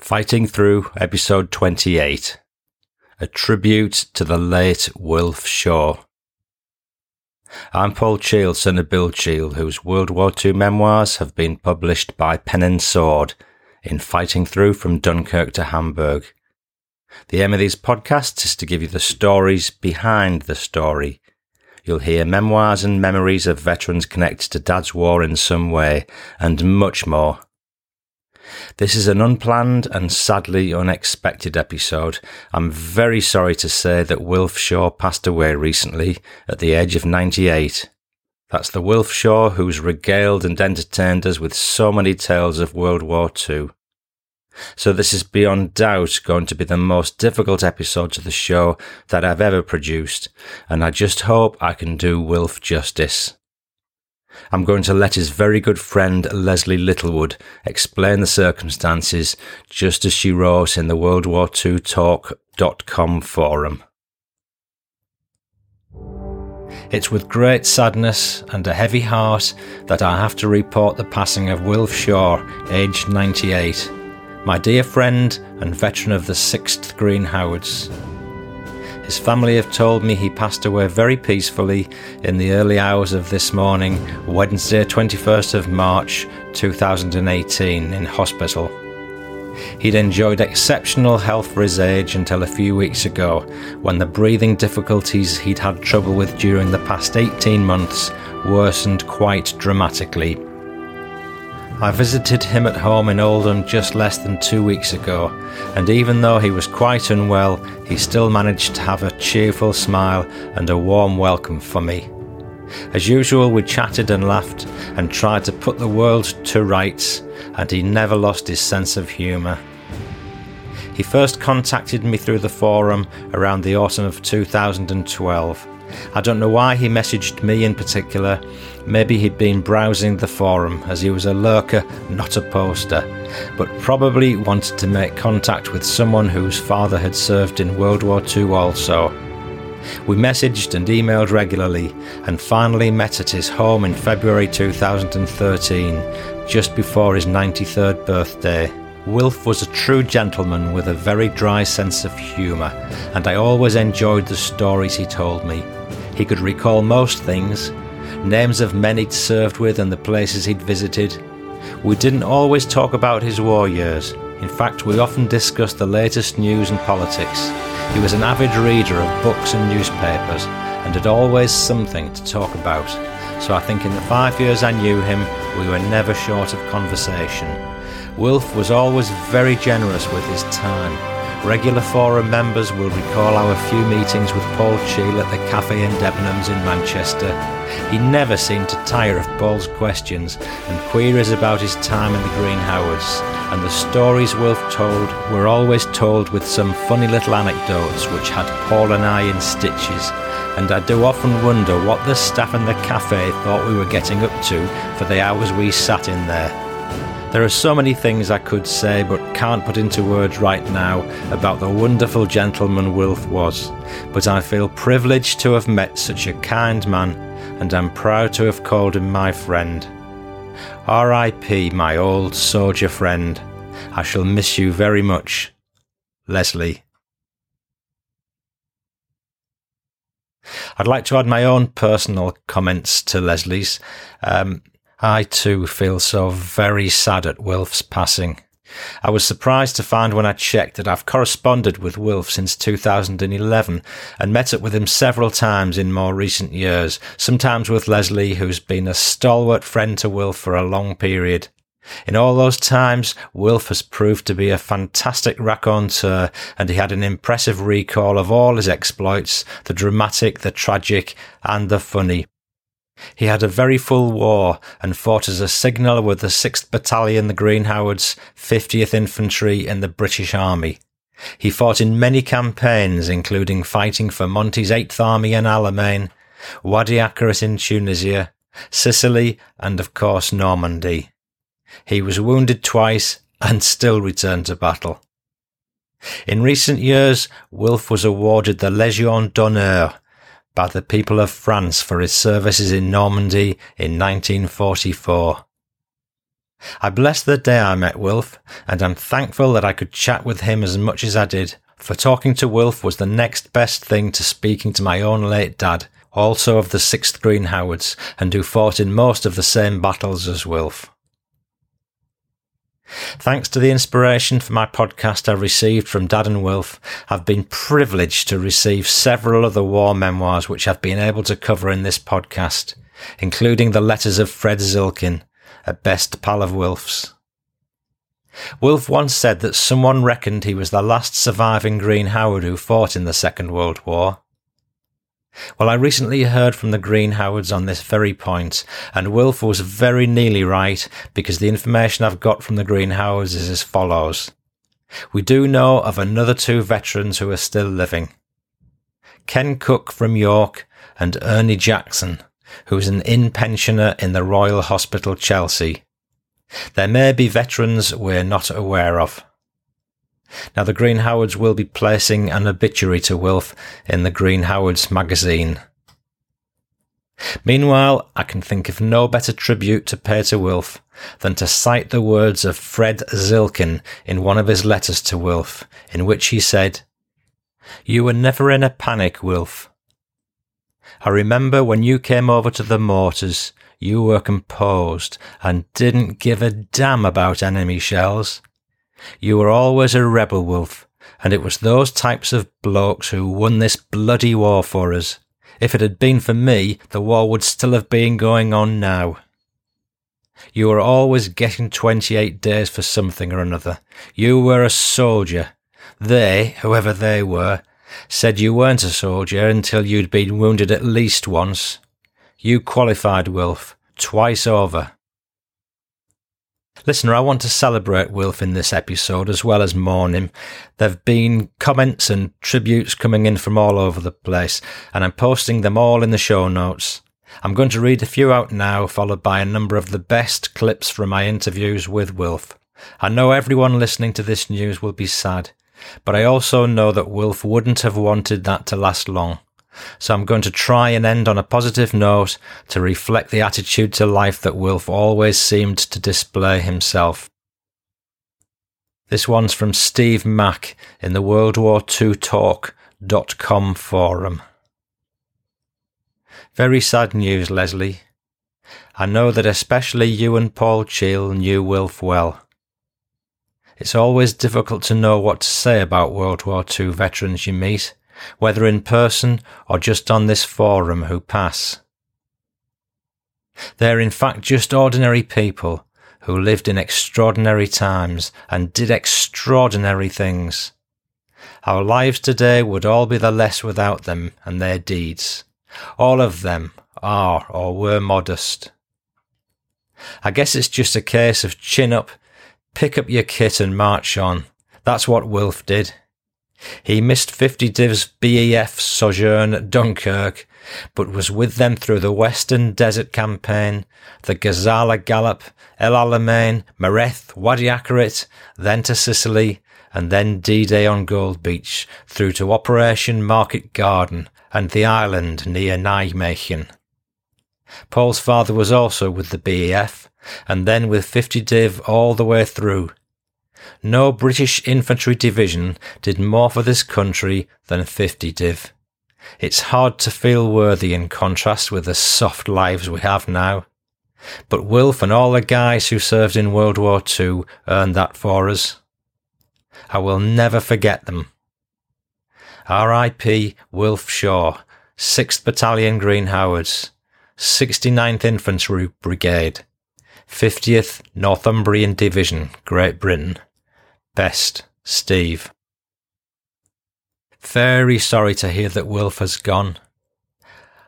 Fighting Through, Episode 28 A Tribute to the Late Wilf Shaw. I'm Paul Cheall, son of Bill Cheall, whose World War II memoirs have been published by Pen and Sword in Fighting Through from Dunkirk to Hamburg. The aim of these podcasts is to give you the stories behind the story. You'll hear memoirs and memories of veterans connected to Dad's War in some way, and much more. This is an unplanned and sadly unexpected episode. I'm very sorry to say that Wilf Shaw passed away recently at the age of 98. That's the Wilf Shaw who's regaled and entertained us with so many tales of World War II. So this is beyond doubt going to be the most difficult episode of the show that I've ever produced, and I just hope I can do Wilf justice. I'm going to let his very good friend Leslie Littlewood explain the circumstances just as she wrote in the World War II Talk.com forum. It's with great sadness and a heavy heart that I have to report the passing of Wilf Shaw, aged 98, my dear friend and veteran of the 6th Green Howards. His family have told me he passed away very peacefully in the early hours of this morning, Wednesday, 21st of March 2018, in hospital. He'd enjoyed exceptional health for his age until a few weeks ago, when the breathing difficulties he'd had trouble with during the past 18 months worsened quite dramatically I visited him at home in Oldham just less than two weeks ago, and even though he was quite unwell, he still managed to have a cheerful smile and a warm welcome for me. As usual, we chatted and laughed and tried to put the world to rights, and he never lost his sense of humour. He first contacted me through the forum around the autumn of 2012 I don't know why he messaged me in particular. Maybe he'd been browsing the forum as he was a lurker, not a poster, but probably wanted to make contact with someone whose father had served in World War II also. We messaged and emailed regularly and finally met at his home in February 2013, just before his 93rd birthday. Wilf was a true gentleman with a very dry sense of humour, and I always enjoyed the stories he told me. He could recall most things names of men he'd served with and the places he'd visited. We didn't always talk about his war years. In fact, we often discussed the latest news and politics. He was an avid reader of books and newspapers and had always something to talk about. So I think in the five years I knew him, we were never short of conversation. Wilf was always very generous with his time Regular forum members will recall our few meetings with Paul Cheall at the Cafe in Debenhams in Manchester. He never seemed to tire of Paul's questions and queries about his time in the Green Howards, and the stories Wilf told were always told with some funny little anecdotes which had Paul and I in stitches. And I do often wonder what the staff in the cafe thought we were getting up to for the hours we sat in there. There are so many things I could say but can't put into words right now about the wonderful gentleman Wilf was, but I feel privileged to have met such a kind man and am proud to have called him my friend. R.I.P., my old soldier friend. I shall miss you very much. Leslie. I'd like to add my own personal comments to Leslie's. Um, I too feel so very sad at Wilf's passing. I was surprised to find when I checked that I've corresponded with Wilf since 2011 and met up with him several times in more recent years, sometimes with Leslie, who's been a stalwart friend to Wilf for a long period. In all those times, Wilf has proved to be a fantastic raconteur, and he had an impressive recall of all his exploits, the dramatic, the tragic, and the funny. He had a very full war and fought as a signaller with the 6th Battalion, the Green Howards, 50th Infantry in the British Army. He fought in many campaigns, including fighting for Monty's 8th Army in Alamein, Wadi Akarit in Tunisia, Sicily, and of course Normandy. He was wounded twice and still returned to battle. In recent years, Wilf was awarded the Légion d'honneur, by the people of France for his services in Normandy in 1944. I bless the day I met Wilf, and I'm thankful that I could chat with him as much as I did, for talking to Wilf was the next best thing to speaking to my own late dad, also of the 6th Green Howards, and who fought in most of the same battles as Wilf. Thanks to the inspiration for my podcast I received from Dad and Wilf, I've been privileged to receive several other war memoirs which I've been able to cover in this podcast, including the letters of Fred Zilkin, a best pal of Wilf's. Wilf once said that someone reckoned he was the last surviving Green Howard who fought in the Second World War. Well, I recently heard from the Green Howards on this very point, and Wilf was very nearly right because the information I've got from the Green Howards is as follows. We do know of another two veterans who are still living. Ken Cook from York and Ernie Jackson, who is an in pensioner in the Royal Hospital Chelsea. There may be veterans we're not aware of. Now, the Green Howards will be placing an obituary to Wilf in the Green Howards magazine. Meanwhile, I can think of no better tribute to pay to Wilf than to cite the words of Fred Zilkin in one of his letters to Wilf, in which he said, You were never in a panic, Wilf. I remember when you came over to the mortars, you were composed and didn't give a damn about enemy shells. You were always a rebel, Wilf, and it was those types of blokes who won this bloody war for us. If it had been for me, the war would still have been going on now. You were always getting 28 days for something or another. You were a soldier. They, whoever they were, said you weren't a soldier until you'd been wounded at least once. You qualified, Wilf, twice over. Listener, I want to celebrate Wilf in this episode as well as mourn him. There have been comments and tributes coming in from all over the place, and I'm posting them all in the show notes. I'm going to read a few out now, followed by a number of the best clips from my interviews with Wilf. I know everyone listening to this news will be sad, but I also know that Wilf wouldn't have wanted that to last long. So I'm going to try and end on a positive note to reflect the attitude to life that Wilf always seemed to display himself. This one's from Steve Mack in the World War II Talk.com forum. Very sad news, Leslie. I know that especially you and Paul Cheall knew Wilf well. It's always difficult to know what to say about World War II veterans you meet whether in person or just on this forum who pass. They're in fact just ordinary people who lived in extraordinary times and did extraordinary things. Our lives today would all be the less without them and their deeds. All of them are or were modest. I guess it's just a case of chin up, pick up your kit and march on. That's what Wilf did. He missed 50 Div's BEF sojourn at Dunkirk, but was with them through the Western Desert Campaign, the Gazala Gallop, El Alamein, Mareth, Wadi Akarit, then to Sicily, and then D-Day on Gold Beach, through to Operation Market Garden and the island near Nijmegen. Paul's father was also with the BEF, and then with 50 Div all the way through, no British infantry division did more for this country than 50 Div. It's hard to feel worthy in contrast with the soft lives we have now. But Wilf and all the guys who served in World War II earned that for us. I will never forget them. R.I.P. Wilf Shaw, 6th Battalion Green Howards, 69th Infantry Brigade, 50th Northumbrian Division, Great Britain. Best, Steve. Very sorry to hear that Wilf has gone.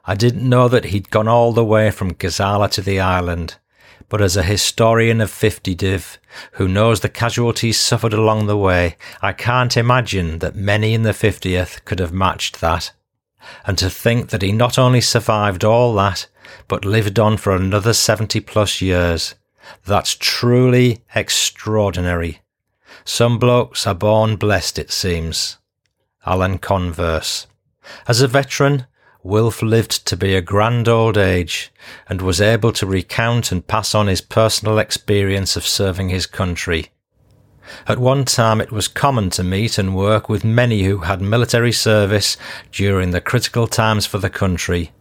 I didn't know that he'd gone all the way from Gazala to the island, but as a historian of 50 Div, who knows the casualties suffered along the way, I can't imagine that many in the 50th could have matched that. And to think that he not only survived all that, but lived on for another 70 plus years, that's truly extraordinary. Some blokes are born blessed, it seems. Alan Converse. As a veteran, Wilf lived to be a grand old age and was able to recount and pass on his personal experience of serving his country. At one time it was common to meet and work with many who had military service during the critical times for the country.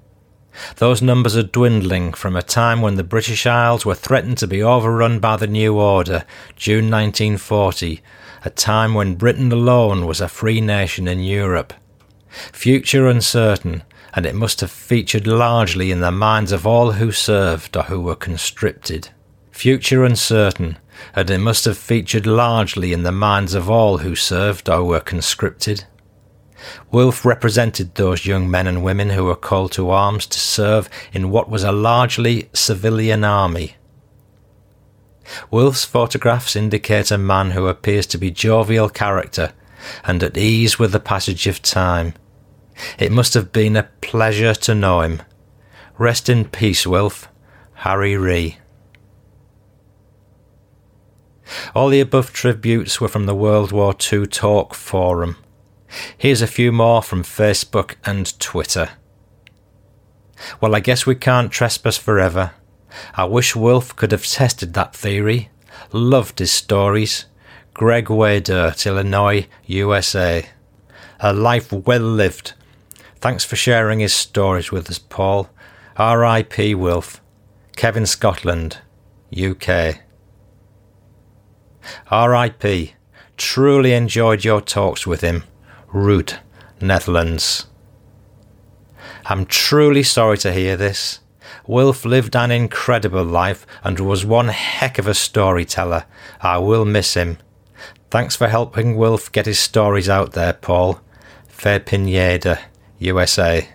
Those numbers are dwindling from a time when the British Isles were threatened to be overrun by the New Order, June 1940, a time when Britain alone was a free nation in Europe. Future uncertain, and it must have featured largely in the minds of all who served or who were conscripted. Future uncertain, and it must have featured largely in the minds of all who served or were conscripted. Wilf represented those young men and women who were called to arms to serve in what was a largely civilian army. Wilf's photographs indicate a man who appears to be jovial character and at ease with the passage of time, it must have been a pleasure to know him. Rest in peace, Wilf. Harry Ree. All the above tributes were from the World War II Talk Forum. Here's a few more from Facebook and Twitter. Well, I guess we can't trespass forever. I wish Wilf could have tested that theory. Loved his stories. Greg Waydert, Illinois, USA. A life well lived, Thanks for sharing his stories with us, Paul. R.I.P. Wilf. Kevin Scotland, UK. R.I.P. Truly enjoyed your talks with him. Root, Netherlands. I'm truly sorry to hear this. Wilf lived an incredible life and was one heck of a storyteller. I will miss him. Thanks for helping Wilf get his stories out there, Paul. Faye Pineda. USA.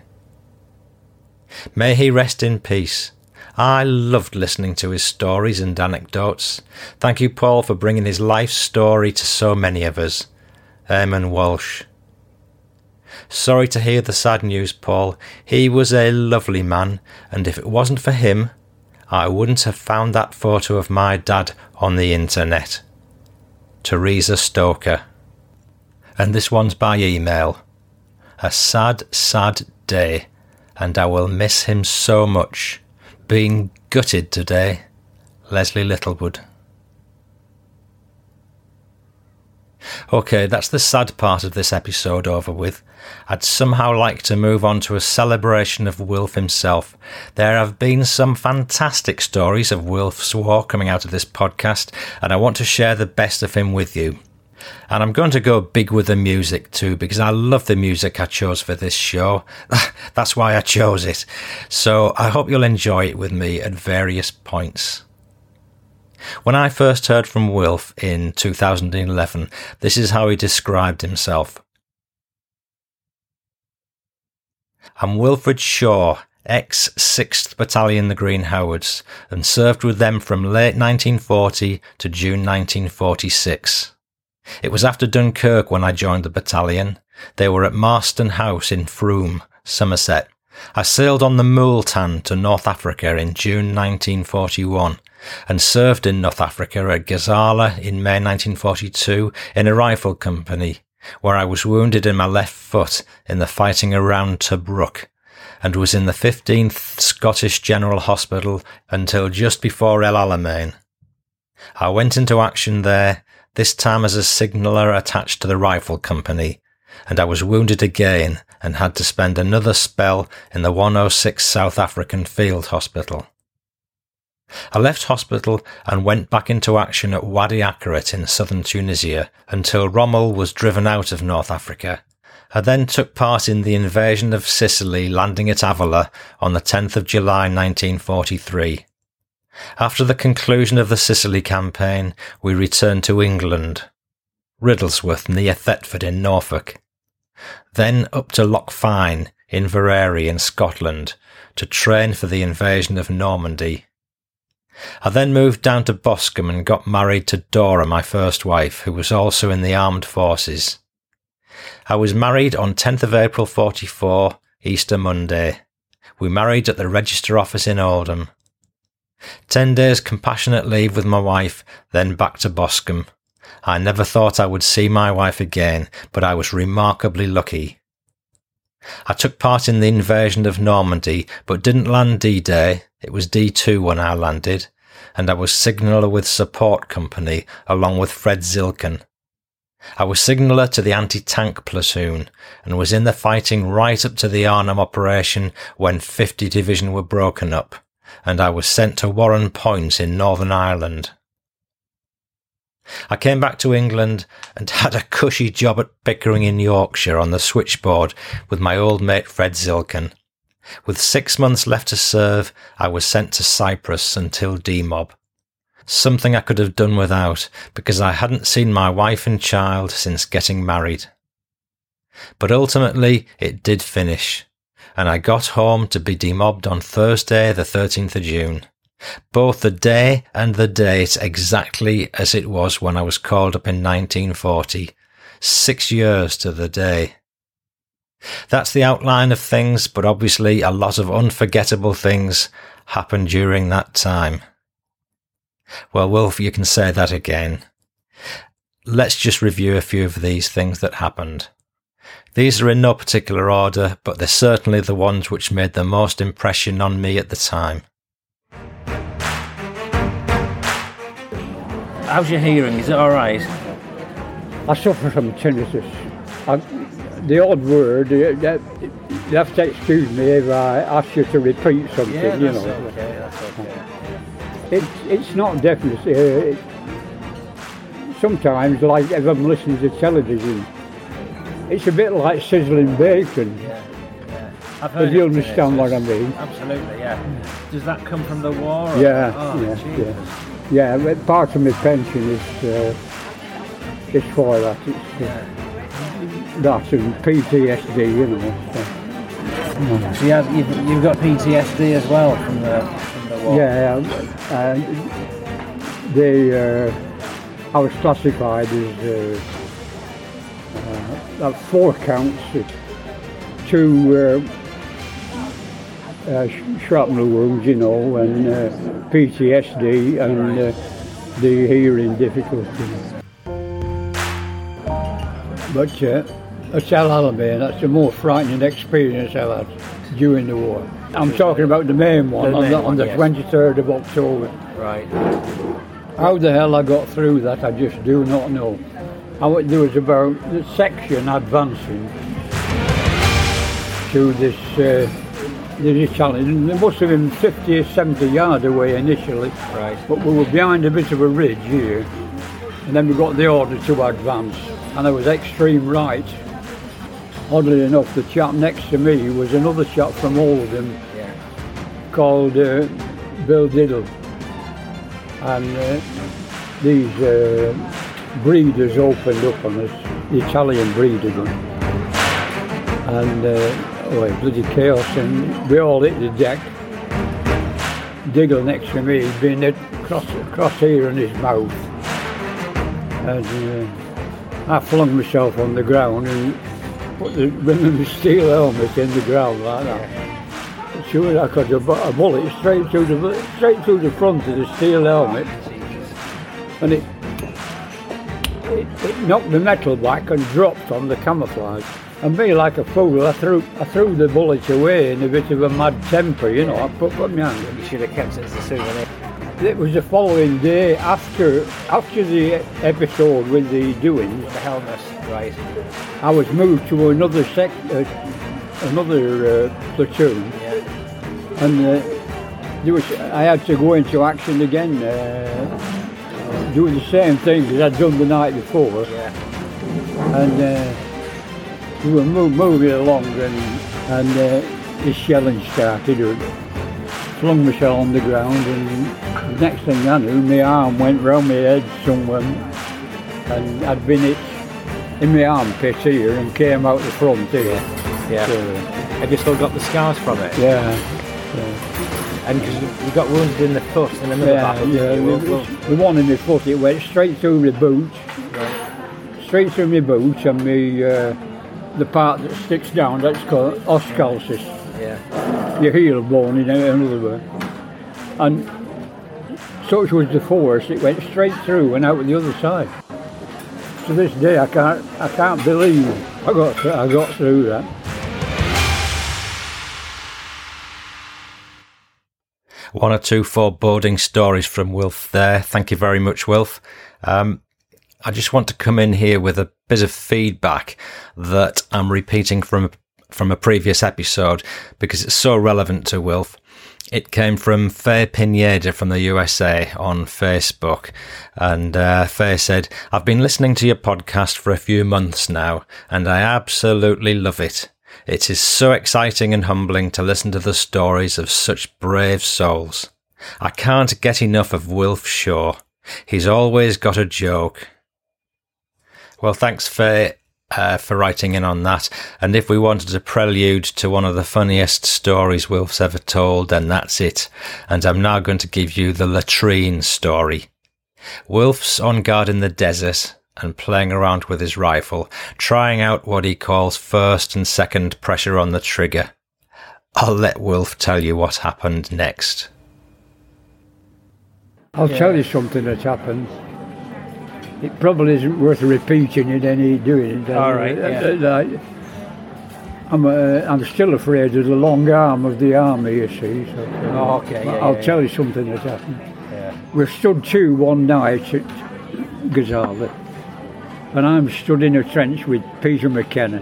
May he rest in peace. I loved listening to his stories and anecdotes. Thank you, Paul, for bringing his life story to so many of us. Eamon Walsh. Sorry to hear the sad news, Paul. He was a lovely man, and if it wasn't for him, I wouldn't have found that photo of my dad on the internet. Teresa Stoker. And this one's by email. A sad, sad day, and I will miss him so much. Being gutted today. Leslie Littlewood. Okay, that's the sad part of this episode over with. I'd somehow like to move on to a celebration of Wilf himself. There have been some fantastic stories of Wilf's war coming out of this podcast, and I want to share the best of him with you. And I'm going to go big with the music too, because I love the music I chose for this show. That's why I chose it. So I hope you'll enjoy it with me at various points. When I first heard from Wilf in 2011, this is how he described himself. I'm Wilfred Shaw, ex 6th Battalion the Green Howards, and served with them from late 1940 to June 1946. It was after Dunkirk when I joined the battalion. They were at Marston House in Frome, Somerset. I sailed on the Mooltan to North Africa in June 1941 and served in North Africa at Gazala in May 1942 in a rifle company, where I was wounded in my left foot in the fighting around Tobruk and was in the 15th Scottish General Hospital until just before El Alamein. I went into action there this time as a signaller attached to the rifle company, and I was wounded again and had to spend another spell in the 106 South African Field Hospital. I left hospital and went back into action at Wadi Akarit in southern Tunisia until Rommel was driven out of North Africa. I then took part in the invasion of Sicily landing at Avola on the 10th of July 1943. After the conclusion of the Sicily campaign, we returned to England, Riddlesworth near Thetford in Norfolk, then up to Loch Fyne in Inveraray in Scotland to train for the invasion of Normandy. I then moved down to Boscombe and got married to Dora, my first wife, who was also in the armed forces. I was married on 10th of April 44, Easter Monday. We married at the register office in Oldham. Ten days compassionate leave with my wife, then back to Boscombe. I never thought I would see my wife again, but I was remarkably lucky. I took part in the invasion of Normandy, but didn't land D-Day. It was D2 when I landed, and I was signaller with support company along with Fred Zilkin. I was signaller to the anti-tank platoon and was in the fighting right up to the Arnhem operation when 50 Division were broken up, and I was sent to Warrenpoint in Northern Ireland. I came back to England and had a cushy job at Pickering in Yorkshire on the switchboard with my old mate Fred Zilkin. With six months left to serve, I was sent to Cyprus until demob. Something I could have done without because I hadn't seen my wife and child since getting married. But ultimately, it did finish, and I got home to be demobbed on Thursday, the 13th of June both the day and the date exactly as it was when I was called up in 1940, six years to the day. That's the outline of things, but obviously a lot of unforgettable things happened during that time. Well, Wilf, you can say that again. Let's just review a few of these things that happened. These are in no particular order, but they're certainly the ones which made the most impression on me at the time. How's your hearing? Is it all right? I suffer from tinnitus. I, the odd word, you, you have to excuse me if I ask you to repeat something, Yeah, you know. okay. That's okay. It's, it's not definite. Uh, it, sometimes, like if I'm listening to television, it's a bit like sizzling bacon, Yeah, yeah. I've heard if you understand what I mean. Absolutely, yeah. Does that come from the war? or- Yeah, Oh, yeah, Jesus. Yeah. Yeah, but part of my pension is, uh, is for that. It's, uh, that and PTSD, you know. so. So you have, you've, you've got PTSD as well from the, from the war? Yeah, and they, uh, I was classified as uh, uh, four counts, two uh, uh, shrapnel wounds, you know, and uh, PTSD and uh, the hearing difficulties. But uh, at El Alamein, that's the most frightening experience I've had during the war. I'm talking about the main one The on main the, on the yes. 23rd of October. Right. How the hell I got through that, I just do not know. I, there was about the section advancing to this, uh, this Italian. There must have been 50 or 70 yards away initially, Right. but we were behind a bit of a ridge here, and then we got the order to advance, and I was extreme right. Oddly enough, the chap next to me was another chap from Oldham Yeah. called uh, Bill Diggle. And uh, these uh, Bredas opened up on us, the Italian Breda did. And uh, oh, bloody chaos, and we all hit the deck. Diggle next to me, he'd been hit across, across here in his mouth. And uh, I flung myself on the ground and put the, the steel helmet in the ground like that. Sure, I got a bullet straight through the straight through the front of the steel helmet, and it, it it knocked the metal back and dropped on the camouflage. And me, like a fool, I threw I threw the bullet away in a bit of a mad temper, you know. I put, put my hand. You should have kept it as a souvenir. It was the following day after after the episode with the doings. The helmet. Right. I was moved to another sec, uh, another uh, platoon. Yeah. and uh, there was, I had to go into action again, uh, doing the same thing as I'd done the night before, Yeah. and uh, we were moving along, and and uh, the shelling started. I flung myself on the ground, and the next thing I knew, my arm went round my head somewhere, and I'd been hit in my armpit here and came out the front here. Yeah. So, Have you still got the scars from it? yeah. And because you got wounded in the foot in another Yeah, battle. yeah. The, the one in the foot, it went straight through my boot, right. straight through my boot, and me, uh, the part that sticks down, that's called os calcis. Yeah. Your heel bone in another word. And such was the force, it went straight through and out the other side. To this day, I can't, I can't believe I got, through, I got through that. One or two foreboding stories from Wilf there. Thank you very much, Wilf. Um, I just want to come in here with a bit of feedback that I'm repeating from from a previous episode because it's so relevant to Wilf. It came from Faye Pineda from the USA on Facebook. And uh, Faye said, I've been listening to your podcast for a few months now, and I absolutely love it. It is so exciting and humbling to listen to the stories of such brave souls. I can't get enough of Wilf Shaw. He's always got a joke. Well, thanks, Faye uh, for writing in on that. And if we wanted a prelude to one of the funniest stories Wilf's ever told, then that's it. And I'm now going to give you the latrine story. Wilf's on guard in the desert and playing around with his rifle, trying out what he calls first and second pressure on the trigger. I'll let Wilf tell you what happened next. I'll yeah. tell you something that's happened it probably isn't worth repeating it any doing it. All right. Yeah. I'm, uh, I'm still afraid of the long arm of the army, you see. So, oh, okay. Yeah, I'll yeah, tell you something that happened. We stood to one night at Gazala, and I'm stood in a trench with Peter McKenna.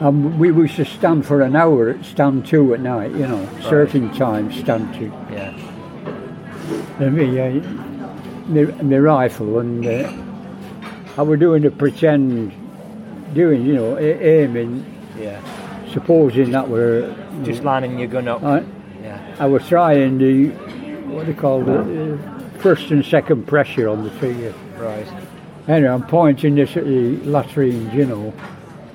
And we used to stand for an hour at stand to at night, you know, right. certain times stand to. Yeah. And me, uh, my, my rifle and uh, I was doing the pretend, doing, you know, aiming. Yeah. Supposing that were just lining your gun up. I, yeah. I was trying the what they call the uh, first and second pressure on the trigger. Right. Anyway, I'm pointing this at the latrine, you know.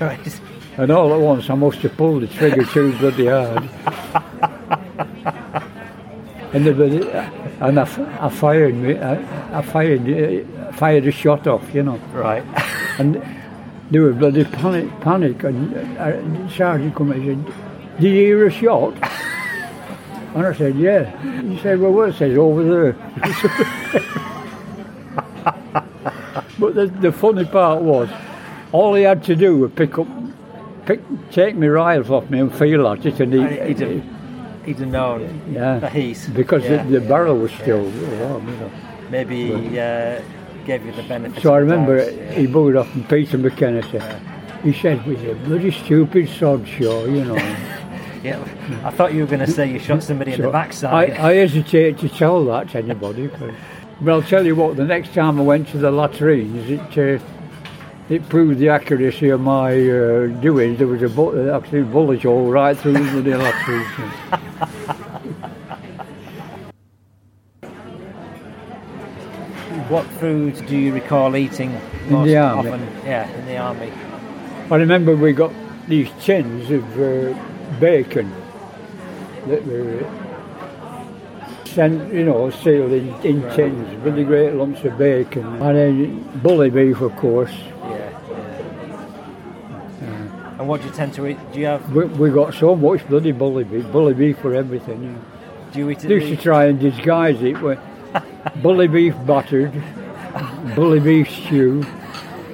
right. And all at once, I must have pulled the trigger too bloody hard. and the, and I, I fired me, I, I fired, uh, fired a shot off, you know. Right. and they were bloody panic, panic, and uh, sergeant come and said, "Did you hear a shot?" and I said, "Yeah." He said, "Well, what?" I said, "Over there." but the, the funny part was, all he had to do was pick up, pick, take my rifle off me and feel at it, and he. he he'd have known yeah. the heat. Because yeah. the, the, barrel was still warm, you know. Maybe he uh, gave you the benefit. So I remember he booed off and Peter McKenna said, he said, "With a bloody stupid sod show, you know." yeah, I thought you were going to say you shot somebody so in the backside. I, I hesitate to tell that to anybody. but I'll tell you what, the next time I went to the latrines, it uh, it proved the accuracy of my uh, doings. There was a bu- actually bullet hole right through the latrines. what food do you recall eating most in the army? often? Yeah, in the army. I remember we got these tins of uh, bacon that were sent, you know, sealed in, in right. tins, really great lumps of bacon. And then bully beef, of course. And what do you tend to eat? Do you have? We, we got so much bloody bully beef, bully beef for everything. Yeah. Do you eat it? Used to try and disguise it with bully beef buttered, bully beef stew.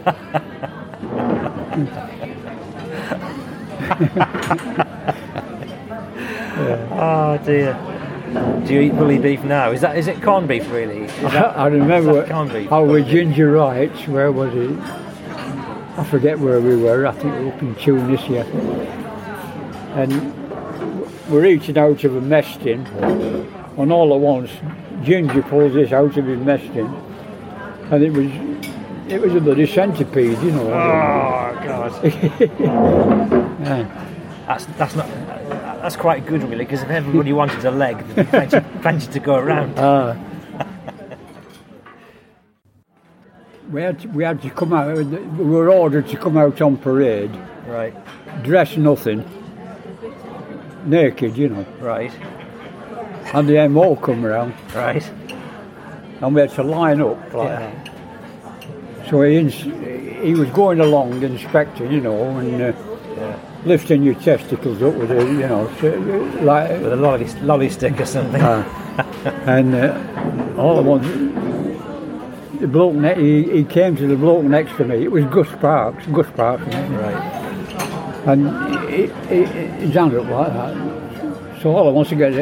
Oh dear. Do you eat bully beef now? Is that is it corned beef really? That, I remember corned beef. How with Ginger Wrights, where was it? I forget where we were, I think we were up in Tunisia. And we're eating out of a mess tin, and all at once, Ginger pulls this out of his mess tin, and it was it was a bloody centipede, you know. Oh God! yeah. That's that's not that's quite good really, because if everybody wanted a leg, there'd be plenty, plenty to go around. Uh, we had to, we had to come out. We were ordered to come out on parade. Right. Dress nothing. Naked, you know. Right. And the MO come around. Right. And we had to line up like yeah. that. So he, he was going along inspecting, you know, and uh, yeah. lifting your testicles up with a, you know, like with a lolly, lolly stick or something. Uh, and uh, all at once, the bloke ne- he, he came to the bloke next to me. It was Gus Parks, Gus Parks. Right. And it, it, it's handed up like that. So all I want to get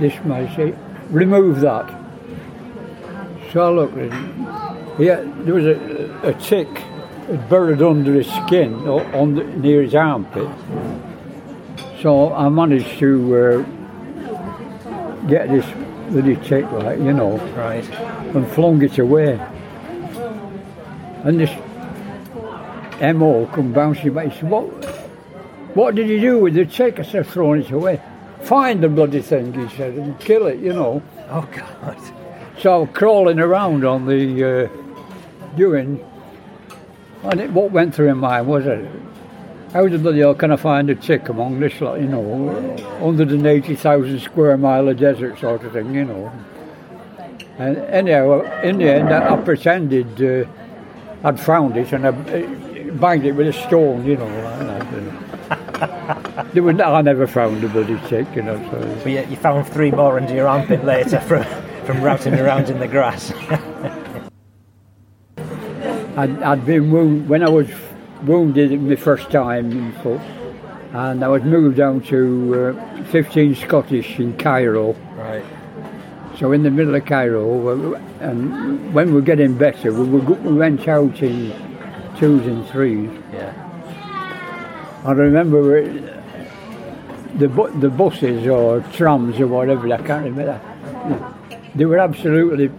this man say, remove that. So I looked. Yeah, there was a, a tick buried under his skin on the, near his armpit. So I managed to uh, get this little tick, like, you know, Right. and flung it away. And this MO come bouncing back. He said, what, what did you do with the tick? I said, throwing it away. Find the bloody thing, he said, and kill it, you know. Oh God. So I was crawling around on the uh, doing, and it, what went through my mind was it, how the bloody hell can I find a chick among this lot, you know, 180,000 square mile of desert sort of thing, you know. And anyhow, in the end, I, I pretended uh, I'd found it and I uh, banged it with a stone, you know. Like that, you know. There was, I never found a bloody tick, you know. So. But yet you found three more under your armpit later from from routing around in the grass. I'd, I'd been wounded when I was wounded my first time in foot, and I was moved down to uh, 15 Scottish in Cairo. right. So in the middle of Cairo, and when we were getting better, we, were, we went out in twos and threes. Yeah. I remember uh, the bu- the buses or trams or whatever I can't remember. They were absolutely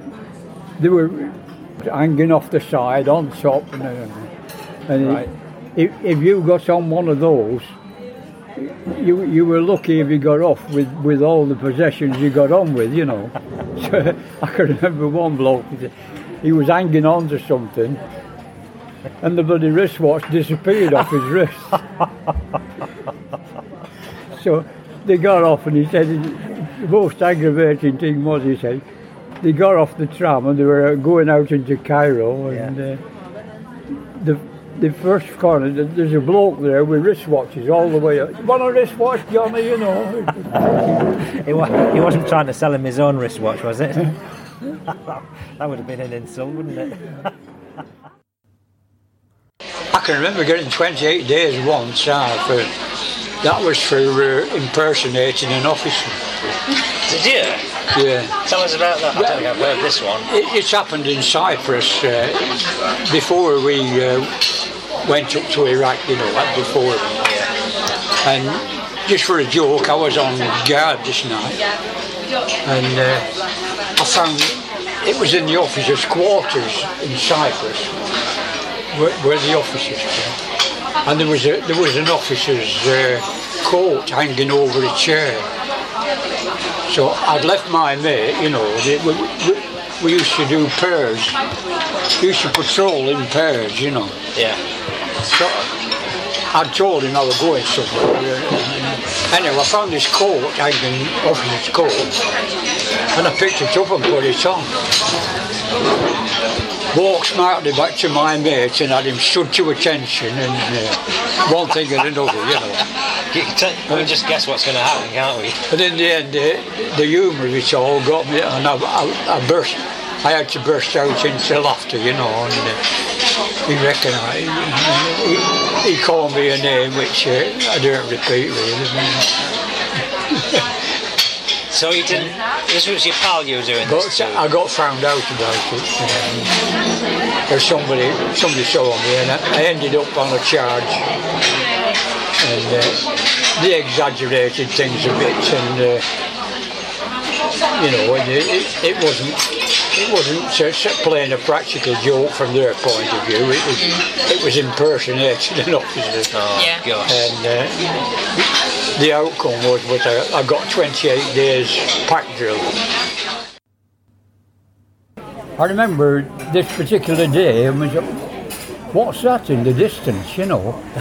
they were hanging off the side on top and. Uh, and Right. if, if you got on one of those, you you were lucky if you got off with, with all the possessions you got on with, you know. So I can remember one bloke, he was hanging on to something, and the bloody wristwatch disappeared off his wrist. so they got off, and he said the most aggravating thing was he said they got off the tram and they were going out into Cairo, and uh, the the first corner th- there's a bloke there with wristwatches all the way up. You want a wristwatch, Johnny? You know. He, wa- he wasn't trying to sell him his own wristwatch, was it? that would have been an insult, wouldn't it? I can remember getting 28 days once uh, for that was for uh, impersonating an officer. Did you? Yeah. Tell us about that. I don't think I've heard this one. It, it's happened in Cyprus uh, before we uh, went up to Iraq, you know, like before. And just for a joke, I was on guard this night, and uh, I found it was in the officers' quarters in Cyprus, where, where the officers were, and there was a, there was an officer's uh, coat hanging over a chair. So I'd left my mate, you know, we, we, we used to do pairs. We used to patrol in pairs, you know. Yeah. So I told him I was going somewhere. Anyway, I found this coat hanging off his coat, and I picked it up and put it on. Walked smartly back to my mate and had him stood to attention and uh, one thing and another, you know. You can t- we can just guess what's going to happen, can't we? But in the end, uh, the humour of it all got me, and I, I, I burst. I had to burst out into laughter, you know. And uh, he recognised. He, he called me a name which uh, I don't repeat really. So you didn't. This was your pal you were doing But this to. I got found out about it. Um, somebody, somebody saw me, and I, I ended up on a charge. And uh, they exaggerated things a bit, and uh, you know, and it, it, it wasn't. It wasn't uh, playing a practical joke from their point of view. It was, it was impersonating an officer. Oh Yeah. gosh. And uh, the outcome was, was I, I got 28 days pack drill. I remember this particular day, and was, what's that in the distance, you know?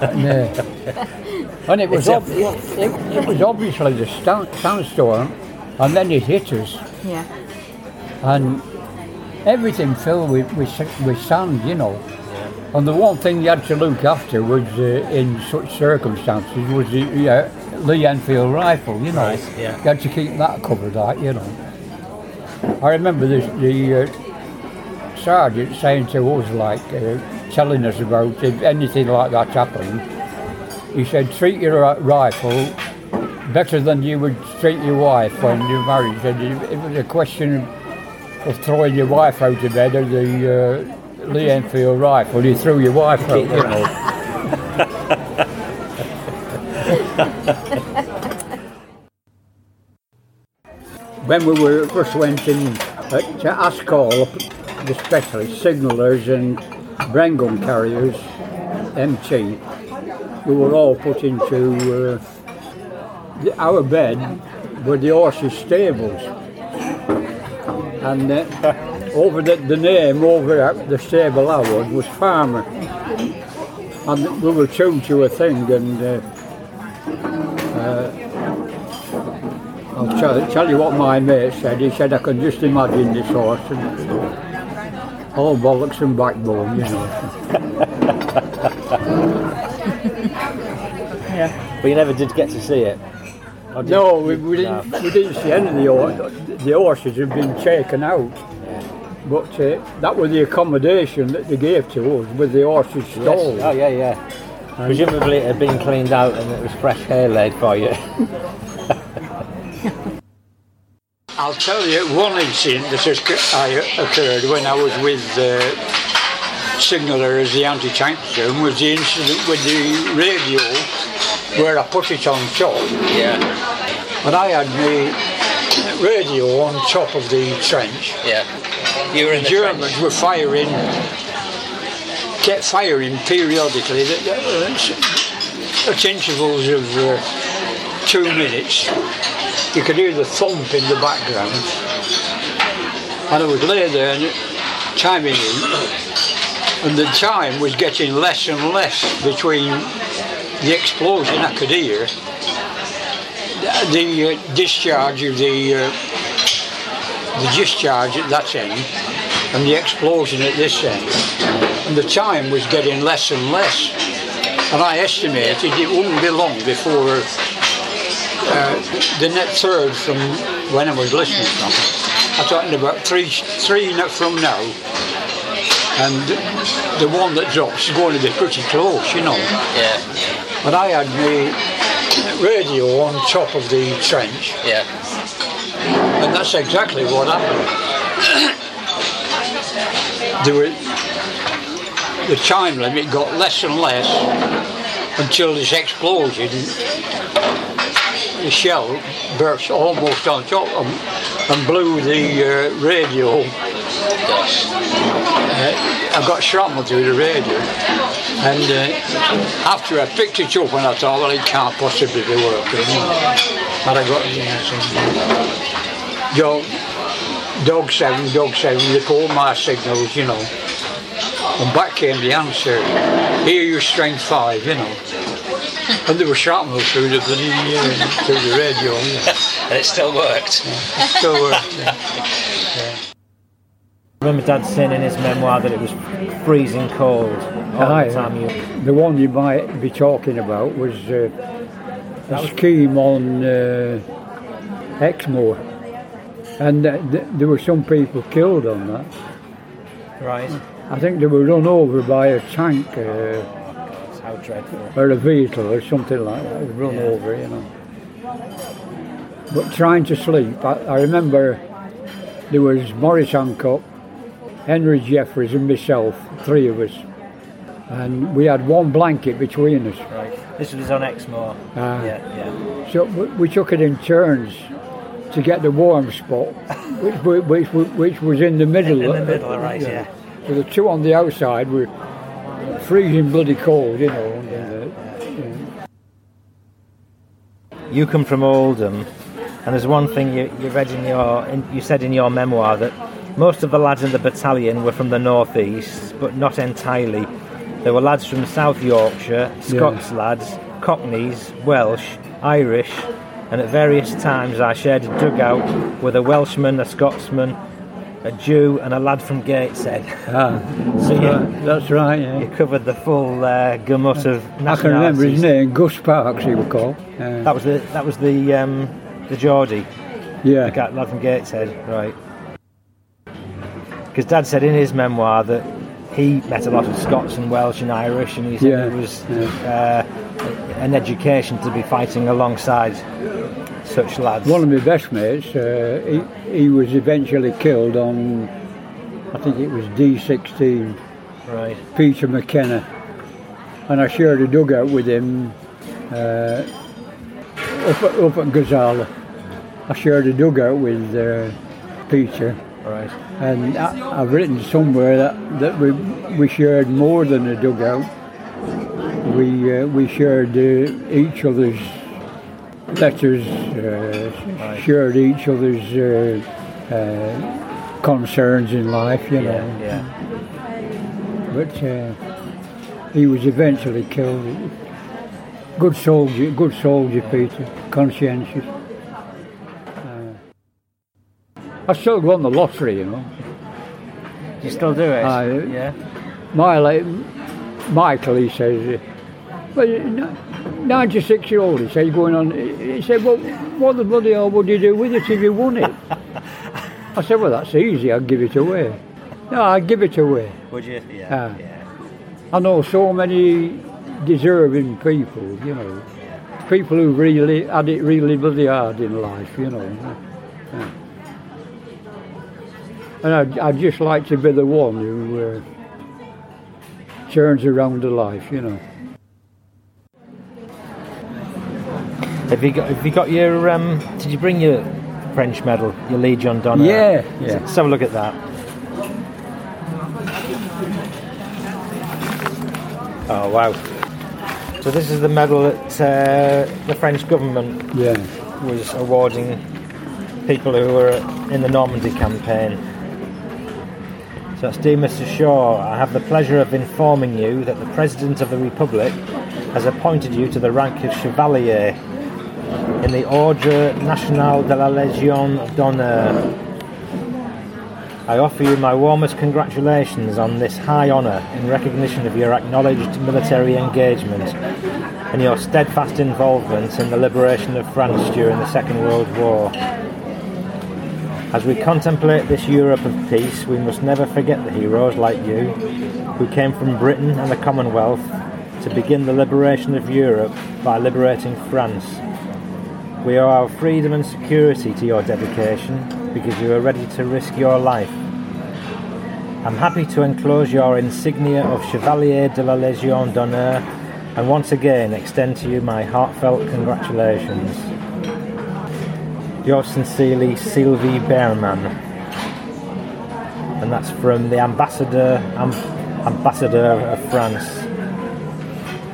and, uh, and it was ob- it, it was obviously the stand- sandstorm, and then it hit us, Yeah. and everything filled with, with, with sand, you know. And the one thing you had to look after was, uh, in such circumstances, was the uh, Lee Enfield rifle, you know. Right, yeah. You had to keep that covered, like, you know. I remember this, the uh, sergeant saying to us, like, uh, telling us about if anything like that happened, he said, treat your rifle better than you would treat your wife when you're married. Said, it was a question of throwing your wife out of bed or the uh, Lee Enfield rifle. You threw your wife out, you know. when we were first went in uh, to Ascall, the specialists, signallers and Bren gun carriers, MT, we were all put into uh, the, our bed were the horses' stables. And uh, over the, the name over at the stable I was was Farmer. And we were tuned to a thing and uh, I'll tell, tell you what my mate said. He said, I can just imagine this horse. And, all bollocks and backbone, you know. yeah. But you never did get to see it. Or did No, we, we, didn't, we didn't see any of the, hor- the horses had been taken out. But uh, that was the accommodation that they gave to us with the horses Yes. stalled. Oh yeah, yeah. Presumably it had been cleaned out and it was fresh hay laid for you. I'll tell you one incident that has occurred when I was with the Signaller as the anti-tank platoon was the incident with the radio where I put it on top. yeah, And I had my radio on top of the trench. yeah. You were in The Germans were firing, kept firing periodically at, at intervals of uh, two minutes. You could hear the thump in the background. And I would lay there and timing in, and the time was getting less and less between the explosion I could hear, the uh, discharge of the uh, the discharge at that end and the explosion at this end. And the time was getting less and less. And I estimated it wouldn't be long before uh, the net third from when I was listening from. I'm talking about three, three from now. And the one that drops is going to be pretty close, you know. Yeah, But I had the radio on top of the trench. yeah. And that's exactly what happened. there were, the time limit got less and less until this explosion, the shell burst almost on top and, and blew the uh, radio. Uh, I got shrapnel through the radio. And uh, after I picked it up and I thought, well, it can't possibly be working. But I got, you know, so, Dog, dog seven, dog seven, they call my signals, you know. And back came the answer, here you strength five, you know. And there was shrapnel through the bloody, uh, through the radio, yeah. And it still worked. Still worked. yeah. I remember Dad saying in his memoir that it was freezing cold all Aye. the time you. The one you might be talking about was uh, a scheme on uh, Exmoor. And uh, th- there were some people killed on that. Right. I think they were run over by a tank uh, How dreadful. or a vehicle or something like that, run Yeah. over, you know. But trying to sleep, I, I remember there was Morris Hancock, Henry Jeffries, and myself, three of us. And we had one blanket between us. Right. This was on Exmoor. Ah. yeah, yeah. So we, we took it in turns to get the warm spot, which, wa- which, which was in the middle. In the of- middle, right, yeah. So the two on the outside were freezing bloody cold, you know. And, uh, yeah. You come from Oldham, and there's one thing you, you read in your, in, you said in your memoir that most of the lads in the battalion were from the northeast, but not entirely. There were lads from South Yorkshire, Scots lads, Cockneys, Welsh, Irish, and at various times I shared a dugout with a Welshman, a Scotsman, a Jew, and a lad from Gateshead. Ah, So you, right, that's right, yeah. you covered the full uh, gamut of I can remember his name, Gus Parks, he was called. Uh, That was the that was the um, the Geordie. The yeah, guy, lad from Gateshead, right? Because Dad said in his memoir that he met a lot of Scots and Welsh and Irish, and he said Yeah, it was uh, an education to be fighting alongside such lads. One of my best mates, uh, he, he was eventually killed on, I think it was D16, right. Peter McKenna. And I shared a dugout with him uh, up, at, up at Gazala. I shared a dugout with uh, Peter. Right. And I, I've written somewhere that, that we, we shared more than a dugout. We, uh, we shared uh, each other's letters, uh, shared each other's uh, uh, concerns in life, you know. Yeah, yeah. But uh, he was eventually killed. Good soldier, good soldier, Peter. Conscientious. Uh, I still won the lottery, you know. You still do it? Yeah. My la- Michael, he says, uh, well, 96 year old, he said, going on. He said, well, what the bloody hell would you do with it if you won it? I said, well, that's easy, I'd give it away. No, I'd give it away. Would you? Yeah. Ah. yeah. I know so many deserving people, you know, people who really had it really bloody hard in life, you know. Yeah. And I'd, I'd just like to be the one who uh, turns around the life, you know. Have you got? Have you got your? Um, did you bring your French medal, your Legion d'honneur? Yeah, yeah. Let's have a look at that. Oh wow! So this is the medal that uh, the French government Yeah. was awarding people who were in the Normandy campaign. So that's dear Mr. Shaw, I have the pleasure of informing you that the President of the Republic has appointed you to the rank of Chevalier in the Ordre National de la Légion d'honneur. I offer you my warmest congratulations on this high honour in recognition of your acknowledged military engagement and your steadfast involvement in the liberation of France during the Second World War. As we contemplate this Europe of peace, we must never forget the heroes like you, who came from Britain and the Commonwealth to begin the liberation of Europe by liberating France. We owe our freedom and security to your dedication because you are ready to risk your life. I'm happy to enclose your insignia of Chevalier de la Légion d'honneur and once again extend to you my heartfelt congratulations. Yours sincerely, Sylvie Bermann. And that's from the ambassador, am, ambassador of France.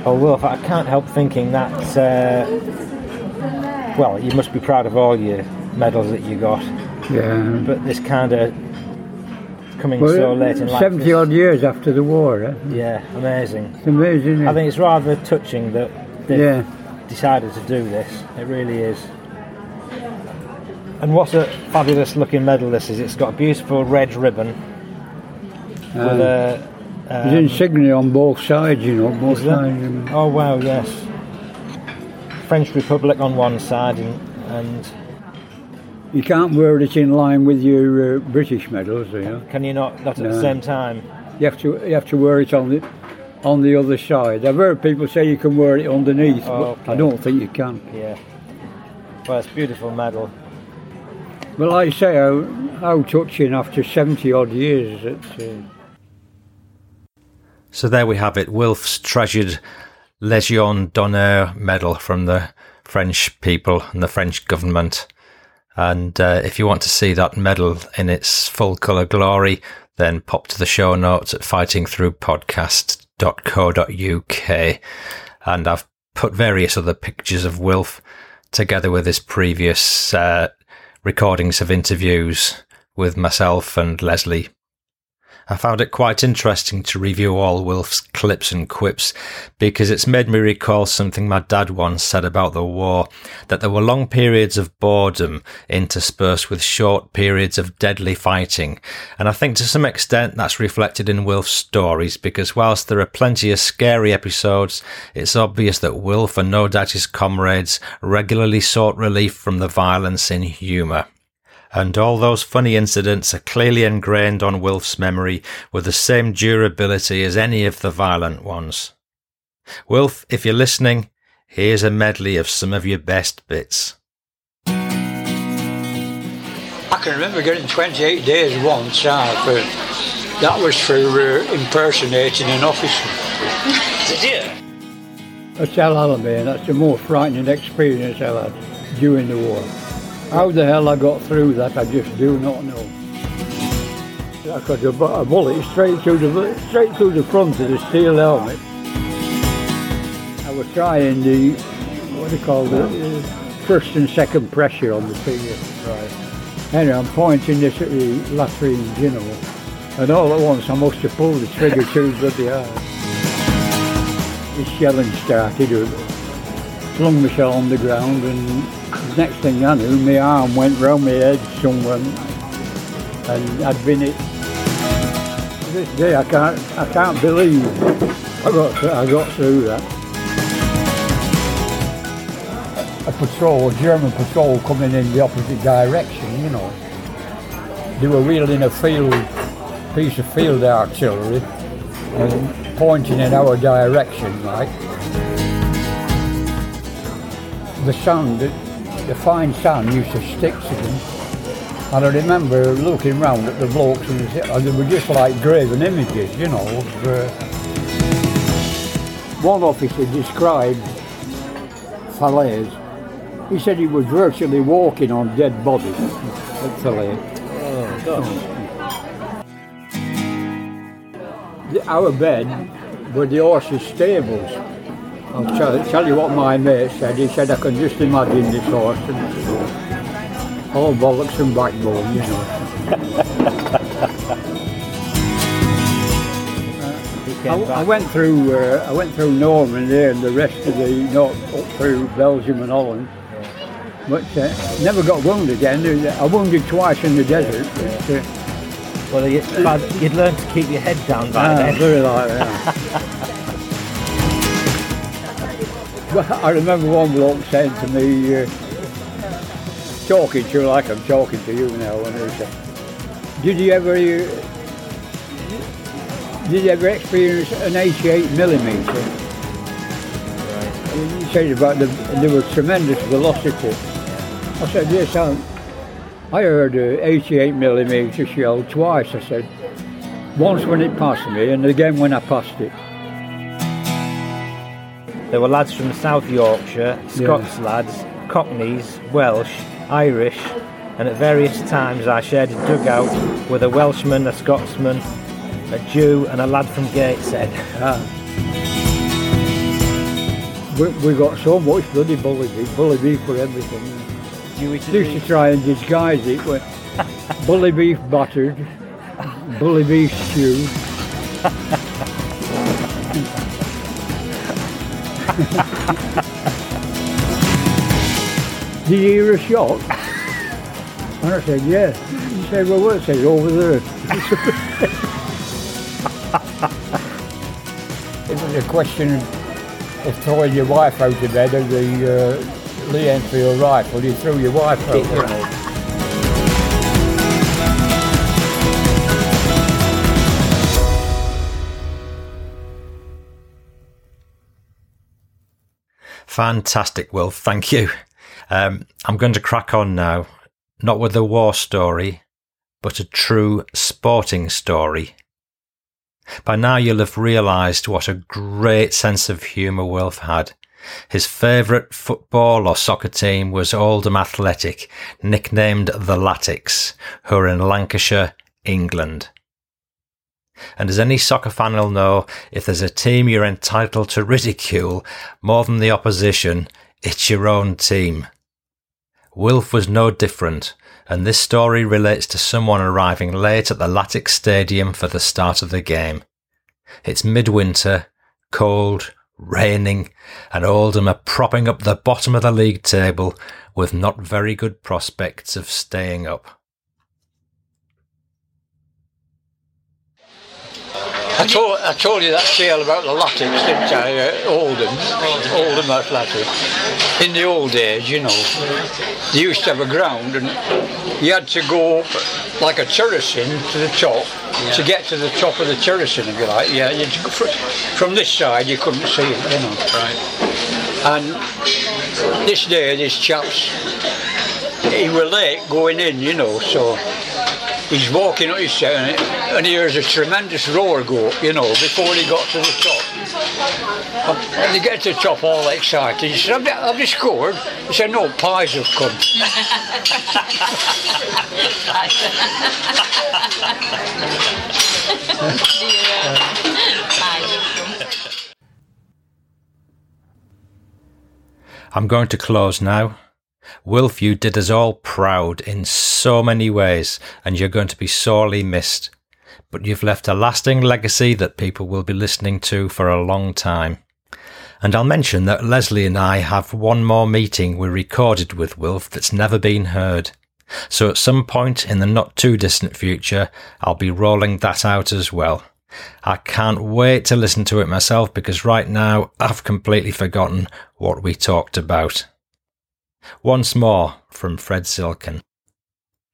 Oh, Wilf, I can't help thinking that. Uh, well, you must be proud of all your medals that you got, Yeah. but this kind of coming Well, so late in life. 70 odd years after the war, eh? Yeah, amazing. It's amazing. isn't I think it's rather touching that they've Yeah. decided to do this. It really is. And what a fabulous looking medal this is. It's got a beautiful red ribbon with Um, a. There's Um, insignia on both sides, you know, both sides. and- oh wow, yes. French Republic on one side and, and You can't wear it in line with your uh, British medals, you know. can you not not at the same time? You have to you have to wear it on the on the other side. I've heard people say you can wear it underneath, Oh, but I don't think you can. Yeah. Well, it's a beautiful medal. But like I say, how, how touching after 70 odd years uh, So there we have it, Wilf's treasured Légion d'honneur medal from the French people and the French government. And uh, if you want to see that medal in its full colour glory, then pop to the show notes at fightingthroughpodcast.co.uk. And I've put various other pictures of Wilf together with his previous uh, recordings of interviews with myself and Leslie I found it quite interesting to review all Wilf's clips and quips because it's made me recall something my dad once said about the war that there were long periods of boredom interspersed with short periods of deadly fighting. And I think to some extent that's reflected in Wilf's stories because whilst there are plenty of scary episodes, it's obvious that Wilf and no doubt his comrades regularly sought relief from the violence in humour and all those funny incidents are clearly ingrained on Wilf's memory with the same durability as any of the violent ones. Wilf, if you're listening, Here's a medley of some of your best bits. I can remember getting 28 days once uh, for that was for uh, impersonating an officer. Did you? At El Alamein, that's the most frightening experience I had during the war. How the hell I got through that, I just do not know. I got a, bullet straight through the straight through the front of the steel helmet. I was trying the what do you call it, first and second pressure on the trigger. Right. Anyway, I'm pointing this at the latrine general, and all at once I must have pulled the trigger too bloody hard. The shelling started, flung myself on the ground, and next thing I knew, my arm went round my head somewhere, and I'd been it. To this day, I can't, I can't believe I got, th- I got through that. A patrol, a German patrol coming in the opposite direction, you know. They were wheeling a field, piece of field artillery and pointing in our direction, like. The sun, the, the fine sun used to stick to them. And I remember looking round at the blokes and they were just like graven images, you know. Uh, one officer described Falaise. He said he was virtually walking on dead bodies at Falaise. The- Our bed were the horses' stables. I'll tell, tell you what my mate said. He said, I can just imagine this horse. And all bollocks and backbone, you know. I, I went through uh, I went through Normandy and the rest of the north up through Belgium and Holland, but uh, never got wounded again. I wounded twice in the desert. But, uh, Well, you, but you'd learn to keep your head down by ah, then. very like that. I remember one bloke saying to me, uh, talking to you like I'm talking to you now, and he said, "Did you ever?" Uh, did you ever experience an 88 millimeter? He said about the there was tremendous velocity. I said, yes, I, I heard an 88 millimeter shell twice. I said, once when it passed me, and again when I passed it. There were lads from South Yorkshire, Scots lads, Cockneys, Welsh, Irish, and at various times I shared a dugout with a Welshman, a Scotsman, a Jew, and a lad from Gateshead. Ah. We, we got so much bloody bully beef, bully beef for everything. Jewish used to try and disguise it with bully beef battered, bully beef stew. Did you hear a shot? And I said, yeah. He said, well, where? I said, over there. it was a question of throwing your wife out of bed of the uh, Lee Enfield rifle. You threw your wife out. Fantastic, Will. Thank you. Um, I'm going to crack on now, not with a war story, but a true sporting story. By now, you'll have realised what a great sense of humour Wilf had. His favourite football or soccer team was Oldham Athletic, nicknamed the Latics, who are in Lancashire, England. And as any soccer fan will know, if there's a team you're entitled to ridicule more than the opposition, it's your own team. Wilf was no different, and this story relates to someone arriving late at the Latics Stadium for the start of the game. It's midwinter, cold, raining, and Oldham are propping up the bottom of the league table with not very good prospects of staying up. I told, I told you that tale about the Latics, didn't I? Uh, Oldham, Oldham Athletic. In the old days, you know, they used to have a ground and you had to go up like a terracing to the top to get to the top of the terracing, if you like. Yeah, you'd, fr- from this side you couldn't see it, you know. Right. And this day, this chap's, he were late going in, you know, so he's walking up his set and, he hears a tremendous roar go up, you know, before he got to the top. And he gets to the top all excited. He said, have you scored? He said, no, pies have come. I'm going to close now. Wilf, you did us all proud in so many ways, and you're going to be sorely missed. But you've left a lasting legacy that people will be listening to for a long time. And I'll mention that Leslie and I have one more meeting we recorded with Wilf that's never been heard. So at some point in the not too distant future, I'll be rolling that out as well. I can't wait to listen to it myself because right now I've completely forgotten what we talked about. Once more from Fred Silken.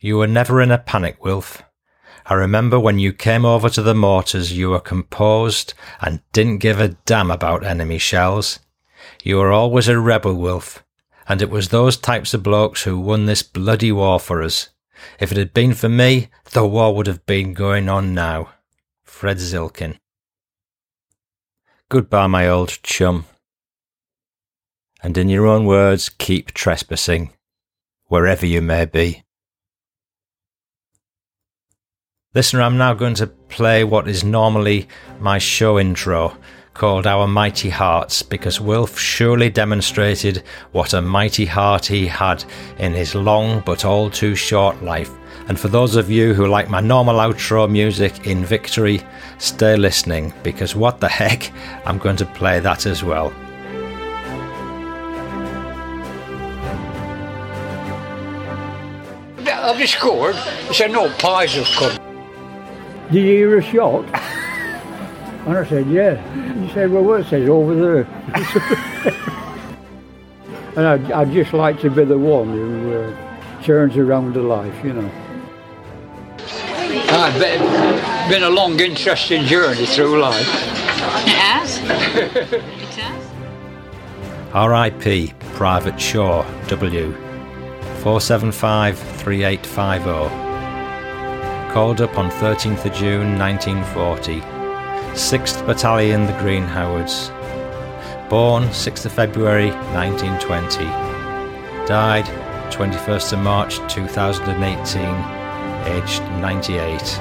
You were never in a panic, Wilf. I remember when you came over to the mortars, you were composed and didn't give a damn about enemy shells. You were always a rebel, Wilf, and it was those types of blokes who won this bloody war for us. If it had been for me, the war would have been going on now. Fred Zilkin. Goodbye, my old chum. And in your own words, keep trespassing, wherever you may be. Listener, I'm now going to play what is normally my show intro, called Our Mighty Hearts, because Wilf surely demonstrated what a mighty heart he had in his long but all too short life. And for those of you who like my normal outro music in victory, stay listening, because what the heck, I'm going to play that as well. Have you scored? He said, no, pies have come. Did you hear a shot? And I said, yeah. He said, well, what's it over there? and I'd, I'd just like to be the one who uh, turns around the life, you know. Ah, been, been a long, interesting journey through life. It has. it has. R.I.P. Private Shaw W. 475 3850. Called up on 13th of June 1940. 6th Battalion, the Green Howards. Born 6th of February 1920. Died 21st of March 2018, aged 98.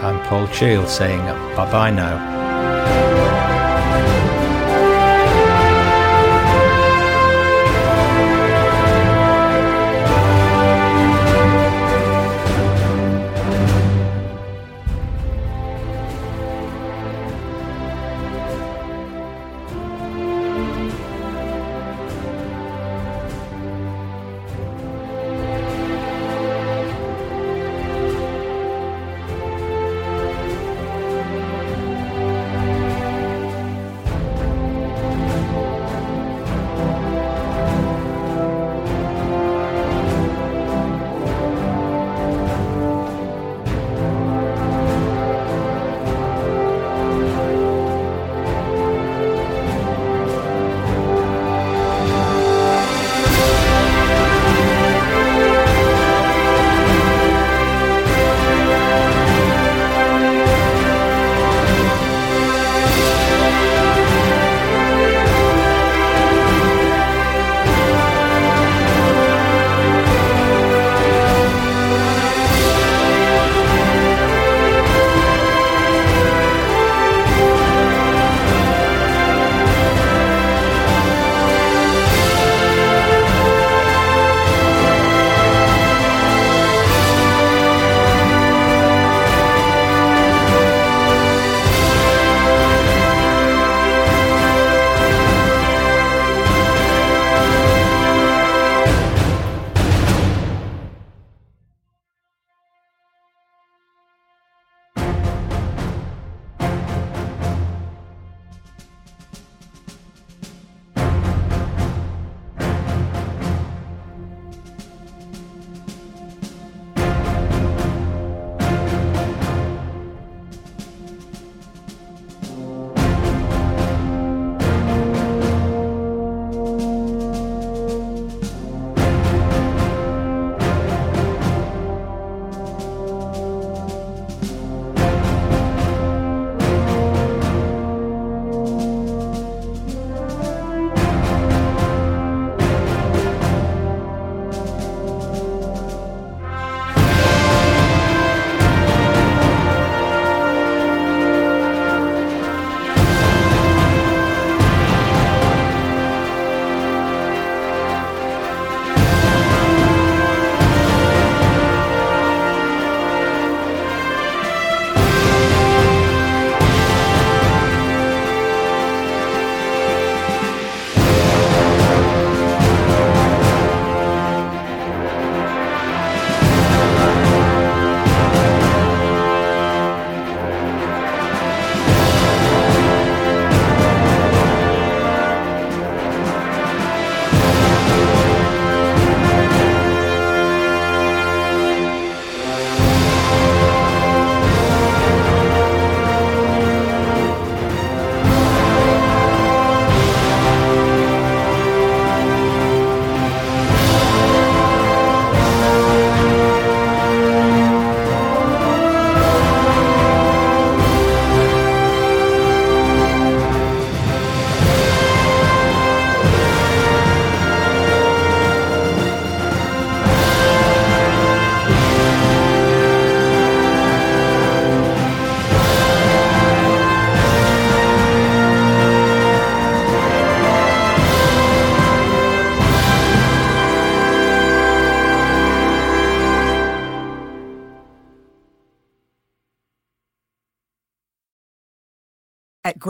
I'm Paul Cheall saying bye bye now.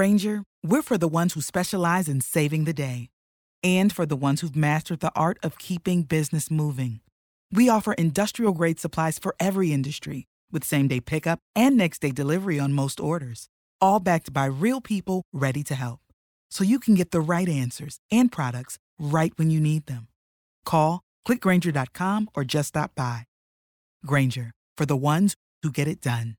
Grainger, we're for the ones who specialize in saving the day and for the ones who've mastered the art of keeping business moving. We offer industrial grade supplies for every industry with same day pickup and next day delivery on most orders, all backed by real people ready to help. So you can get the right answers and products right when you need them. Call, clickgrainger.com, or just stop by. Grainger, for the ones who get it done.